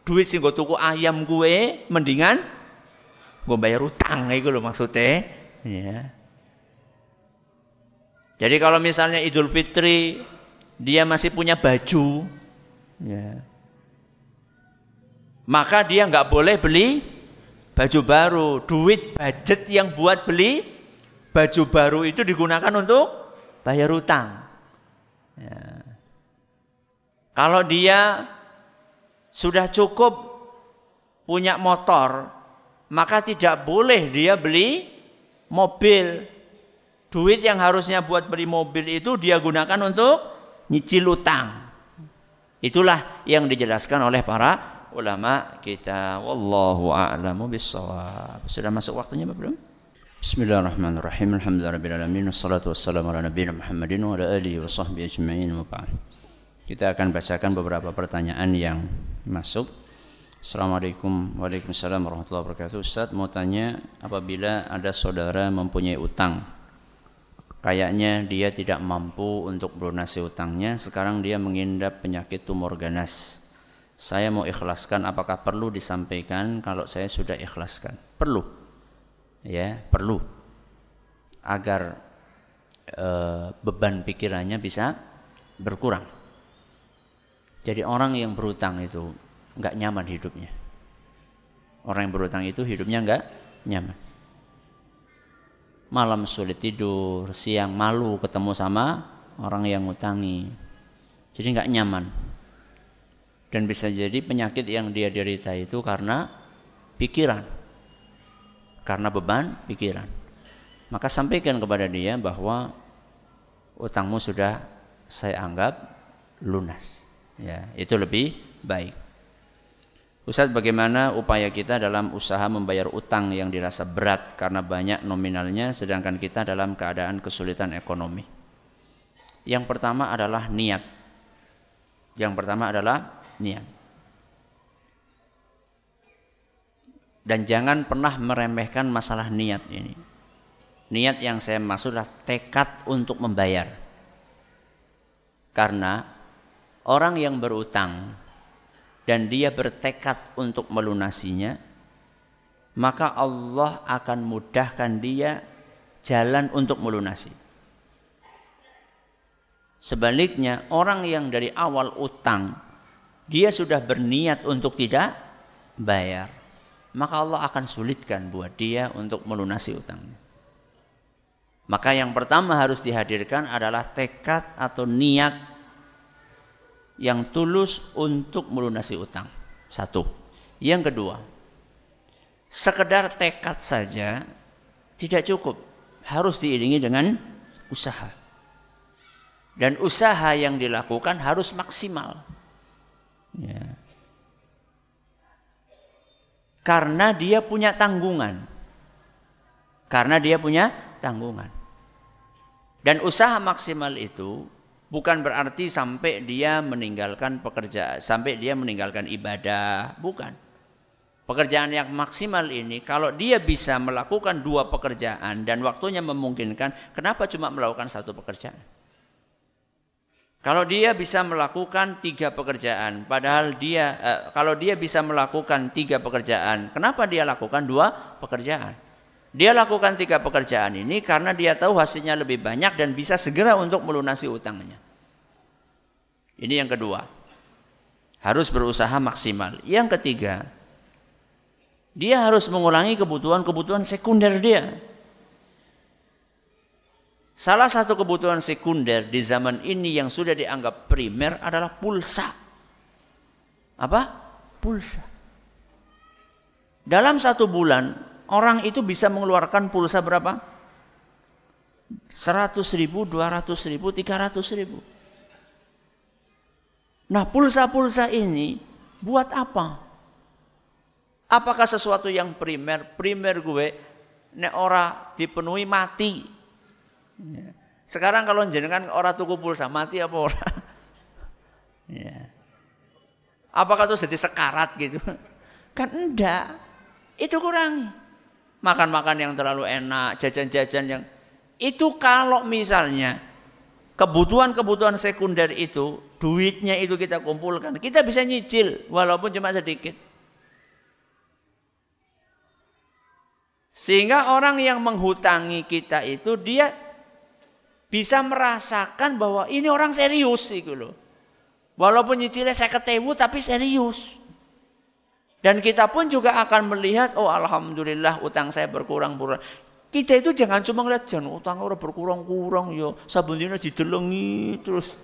Duit sih tuku ayam gue mendingan gue bayar utang itu loh maksudnya. Ya. Jadi kalau misalnya Idul Fitri dia masih punya baju, ya, maka dia nggak boleh beli baju baru. Duit budget yang buat beli baju baru itu digunakan untuk bayar utang. Ya. Kalau dia sudah cukup punya motor, maka tidak boleh dia beli mobil duit yang harusnya buat beli mobil itu dia gunakan untuk nyicil utang. Itulah yang dijelaskan oleh para ulama kita. Wallahu a'lamu bissawab. Sudah masuk waktunya belum? Bismillahirrahmanirrahim. Alhamdulillahirabbil Wassalatu wassalamu ala nabiyina Muhammadin wa ala alihi wa sahbihi ajma'in Kita akan bacakan beberapa pertanyaan yang masuk. Assalamualaikum Waalaikumsalam warahmatullahi wabarakatuh Ustaz mau tanya apabila ada saudara mempunyai utang Kayaknya dia tidak mampu untuk melunasi utangnya, sekarang dia mengidap penyakit tumor ganas. Saya mau ikhlaskan, apakah perlu disampaikan kalau saya sudah ikhlaskan? Perlu. Ya, perlu. Agar e, beban pikirannya bisa berkurang. Jadi orang yang berutang itu nggak nyaman hidupnya. Orang yang berutang itu hidupnya nggak nyaman malam sulit tidur, siang malu ketemu sama orang yang ngutangi. Jadi nggak nyaman. Dan bisa jadi penyakit yang dia derita itu karena pikiran. Karena beban pikiran. Maka sampaikan kepada dia bahwa utangmu sudah saya anggap lunas. Ya, itu lebih baik. Ustaz bagaimana upaya kita dalam usaha membayar utang yang dirasa berat karena banyak nominalnya sedangkan kita dalam keadaan kesulitan ekonomi. Yang pertama adalah niat. Yang pertama adalah niat. Dan jangan pernah meremehkan masalah niat ini. Niat yang saya maksud adalah tekad untuk membayar. Karena orang yang berutang dan dia bertekad untuk melunasinya, maka Allah akan mudahkan dia jalan untuk melunasi. Sebaliknya, orang yang dari awal utang, dia sudah berniat untuk tidak bayar, maka Allah akan sulitkan buat dia untuk melunasi utangnya. Maka yang pertama harus dihadirkan adalah tekad atau niat yang tulus untuk melunasi utang. Satu. Yang kedua, sekedar tekad saja tidak cukup, harus diiringi dengan usaha. Dan usaha yang dilakukan harus maksimal. Ya. Karena dia punya tanggungan. Karena dia punya tanggungan. Dan usaha maksimal itu bukan berarti sampai dia meninggalkan pekerjaan, sampai dia meninggalkan ibadah, bukan. Pekerjaan yang maksimal ini kalau dia bisa melakukan dua pekerjaan dan waktunya memungkinkan, kenapa cuma melakukan satu pekerjaan? Kalau dia bisa melakukan tiga pekerjaan, padahal dia eh, kalau dia bisa melakukan tiga pekerjaan, kenapa dia lakukan dua pekerjaan? Dia lakukan tiga pekerjaan ini karena dia tahu hasilnya lebih banyak dan bisa segera untuk melunasi utangnya. Ini yang kedua. Harus berusaha maksimal. Yang ketiga, dia harus mengulangi kebutuhan-kebutuhan sekunder dia. Salah satu kebutuhan sekunder di zaman ini yang sudah dianggap primer adalah pulsa. Apa? Pulsa. Dalam satu bulan, orang itu bisa mengeluarkan pulsa berapa? 100 ribu, 200 ribu, 300 ribu. Nah pulsa-pulsa ini buat apa? Apakah sesuatu yang primer? Primer gue, nek ora dipenuhi mati. Ya. Sekarang kalau jenengan orang tuku pulsa mati apa orang? Ya. Apakah itu jadi sekarat gitu? Kan enggak. Itu kurang. Makan-makan yang terlalu enak, jajan-jajan yang itu kalau misalnya kebutuhan-kebutuhan sekunder itu duitnya itu kita kumpulkan, kita bisa nyicil walaupun cuma sedikit. Sehingga orang yang menghutangi kita itu dia bisa merasakan bahwa ini orang serius gitu loh. Walaupun nyicilnya saya ketemu tapi serius. Dan kita pun juga akan melihat, oh alhamdulillah utang saya berkurang berkurang. Kita itu jangan cuma ngeliat jangan utang orang berkurang-kurang yo, sabunnya didelengi terus.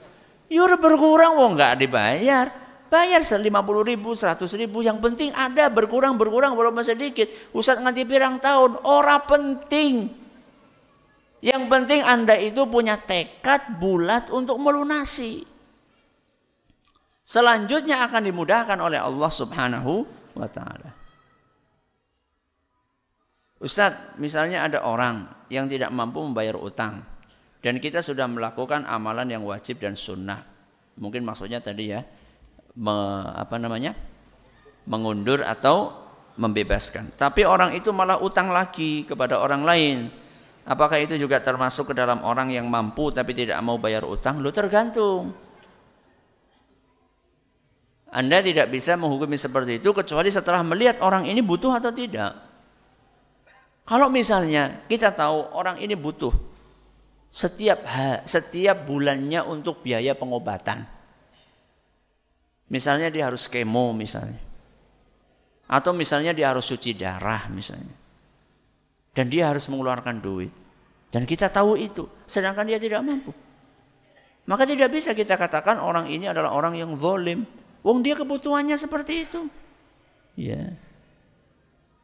Ya udah berkurang, wong nggak dibayar. Bayar lima puluh ribu, seratus ribu. Yang penting ada berkurang berkurang walaupun sedikit. Ustaz nganti pirang tahun, ora penting. Yang penting Anda itu punya tekad bulat untuk melunasi. Selanjutnya akan dimudahkan oleh Allah Subhanahu wa taala. Ustadz, misalnya ada orang yang tidak mampu membayar utang dan kita sudah melakukan amalan yang wajib dan sunnah. Mungkin maksudnya tadi ya, me, apa namanya? mengundur atau membebaskan. Tapi orang itu malah utang lagi kepada orang lain Apakah itu juga termasuk ke dalam orang yang mampu tapi tidak mau bayar utang? Lu tergantung. Anda tidak bisa menghukumi seperti itu kecuali setelah melihat orang ini butuh atau tidak. Kalau misalnya kita tahu orang ini butuh setiap setiap bulannya untuk biaya pengobatan. Misalnya dia harus kemo misalnya. Atau misalnya dia harus cuci darah misalnya. Dan dia harus mengeluarkan duit. Dan kita tahu itu, sedangkan dia tidak mampu. Maka tidak bisa kita katakan orang ini adalah orang yang zolim. Wong dia kebutuhannya seperti itu. Ya.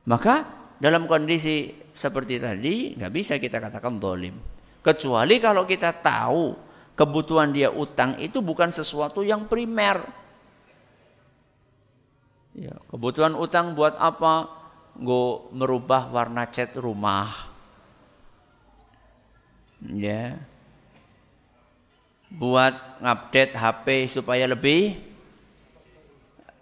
Maka dalam kondisi seperti tadi nggak bisa kita katakan zolim. Kecuali kalau kita tahu kebutuhan dia utang itu bukan sesuatu yang primer. Ya, kebutuhan utang buat apa? Gue merubah warna cat rumah. Ya. Buat ngupdate HP supaya lebih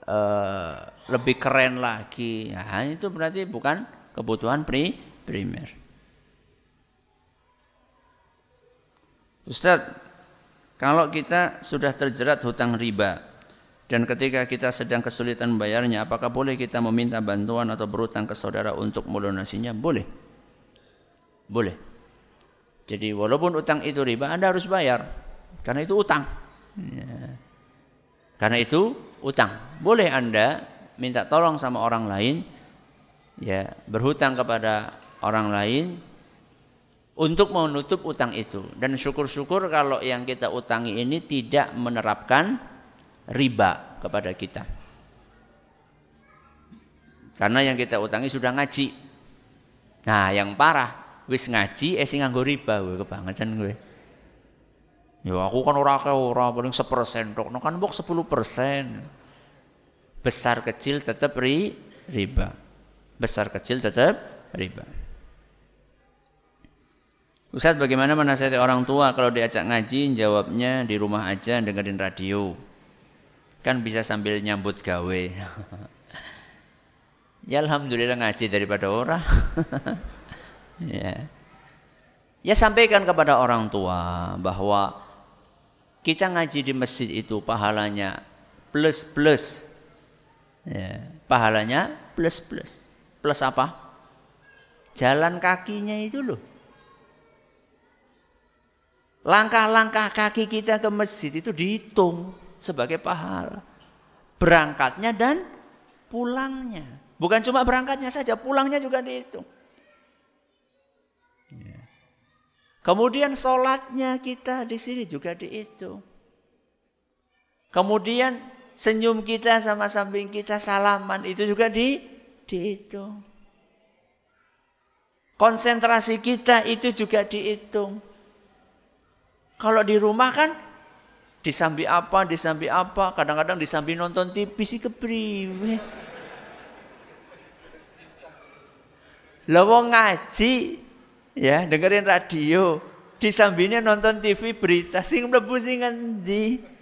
uh, lebih keren lagi. Nah, itu berarti bukan kebutuhan pri primer. Ustaz, kalau kita sudah terjerat hutang riba dan ketika kita sedang kesulitan membayarnya, apakah boleh kita meminta bantuan atau berutang ke saudara untuk melunasinya? Boleh. Boleh. Jadi walaupun utang itu riba, Anda harus bayar karena itu utang. Ya. Karena itu utang. Boleh Anda minta tolong sama orang lain ya berhutang kepada orang lain untuk menutup utang itu dan syukur-syukur kalau yang kita utangi ini tidak menerapkan riba kepada kita karena yang kita utangi sudah ngaji nah yang parah wis ngaji eh sing nganggo riba gue kebangetan gue ya aku kan ora ora paling sepersen tok no kan bok sepuluh persen besar kecil tetap ri, riba. Besar kecil tetap riba. Ustaz bagaimana menasihati orang tua kalau diajak ngaji jawabnya di rumah aja dengerin radio. Kan bisa sambil nyambut gawe. ya alhamdulillah ngaji daripada orang. ya. Ya sampaikan kepada orang tua bahwa kita ngaji di masjid itu pahalanya plus plus Ya, pahalanya plus plus. Plus apa? Jalan kakinya itu loh. Langkah-langkah kaki kita ke masjid itu dihitung sebagai pahala. Berangkatnya dan pulangnya. Bukan cuma berangkatnya saja, pulangnya juga dihitung. Ya. Kemudian sholatnya kita di sini juga dihitung. Kemudian senyum kita sama samping kita salaman itu juga di dihitung. Konsentrasi kita itu juga dihitung. Kalau di rumah kan disambi apa, disambi apa, kadang-kadang disambi nonton TV sih kepriwe. Lalu ngaji ya, dengerin radio, disambinya nonton TV berita sing mlebu sing ngendi?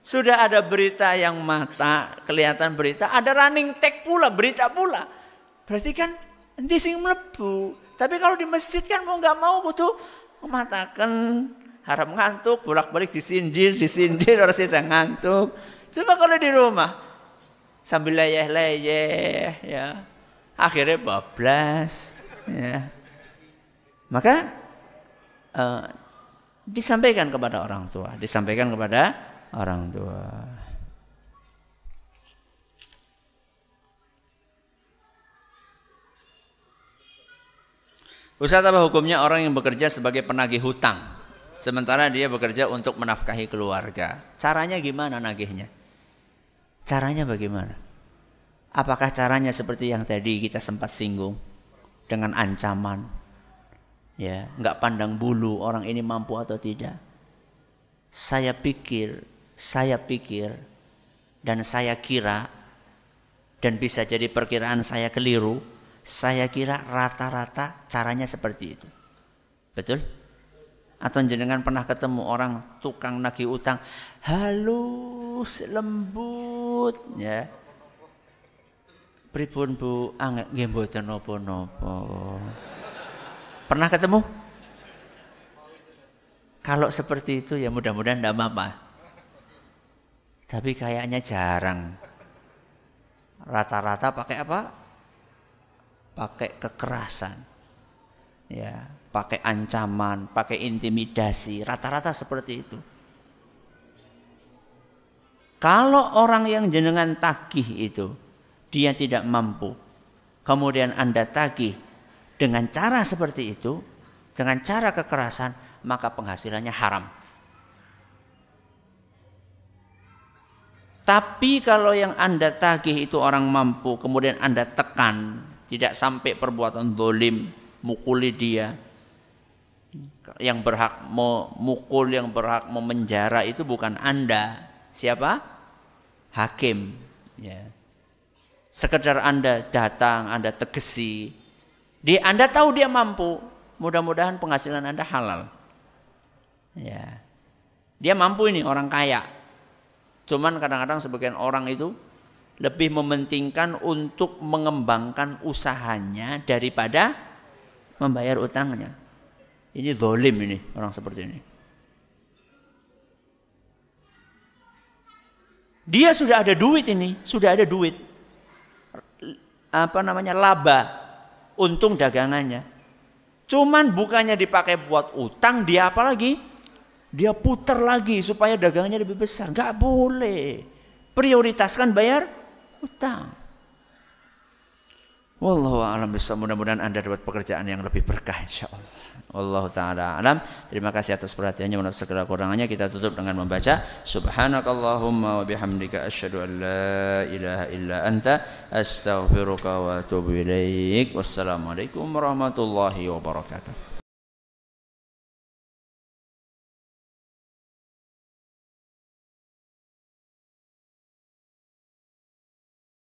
Sudah ada berita yang mata, kelihatan berita, ada running tag pula, berita pula. Berarti kan nanti sing melebu. Tapi kalau di masjid kan mau nggak mau butuh mematakan harap ngantuk, bolak-balik disindir, disindir, orang sedang ngantuk. Coba kalau di rumah sambil leyeh-leyeh ya. Akhirnya bablas ya. Maka uh, disampaikan kepada orang tua, disampaikan kepada orang tua. Ustaz apa hukumnya orang yang bekerja sebagai penagih hutang sementara dia bekerja untuk menafkahi keluarga? Caranya gimana nagihnya? Caranya bagaimana? Apakah caranya seperti yang tadi kita sempat singgung dengan ancaman? Ya, nggak pandang bulu orang ini mampu atau tidak. Saya pikir saya pikir dan saya kira dan bisa jadi perkiraan saya keliru, saya kira rata-rata caranya seperti itu. Betul? Atau jenengan pernah ketemu orang tukang nagih utang halus, lembut, ya. Pripun Bu, angek nggih mboten napa-napa. Pernah ketemu? Kalau seperti itu ya mudah-mudahan tidak apa-apa. Tapi kayaknya jarang. Rata-rata pakai apa? Pakai kekerasan. Ya, pakai ancaman, pakai intimidasi, rata-rata seperti itu. Kalau orang yang jenengan tagih itu dia tidak mampu, kemudian Anda tagih dengan cara seperti itu, dengan cara kekerasan, maka penghasilannya haram. Tapi kalau yang Anda tagih itu orang mampu, kemudian Anda tekan, tidak sampai perbuatan dolim, mukuli dia. Yang berhak memukul, yang berhak memenjara itu bukan Anda. Siapa? Hakim. Ya. Sekedar Anda datang, Anda tegesi. Di Anda tahu dia mampu, mudah-mudahan penghasilan Anda halal. Ya. Dia mampu ini orang kaya, Cuman kadang-kadang sebagian orang itu lebih mementingkan untuk mengembangkan usahanya daripada membayar utangnya. Ini zolim ini orang seperti ini. Dia sudah ada duit ini, sudah ada duit. Apa namanya? laba untung dagangannya. Cuman bukannya dipakai buat utang, dia apa lagi? Dia putar lagi supaya dagangannya lebih besar. Gak boleh. Prioritaskan bayar utang. Wallahu a'lam Mudah-mudahan Anda dapat pekerjaan yang lebih berkah insyaallah. Allah taala alam. Terima kasih atas perhatiannya. Menurut segala kurangannya kita tutup dengan membaca Subhanakallahumma wa bihamdika asyhadu an la ilaha illa anta astaghfiruka wa atubu ilaik. Wassalamualaikum warahmatullahi wabarakatuh.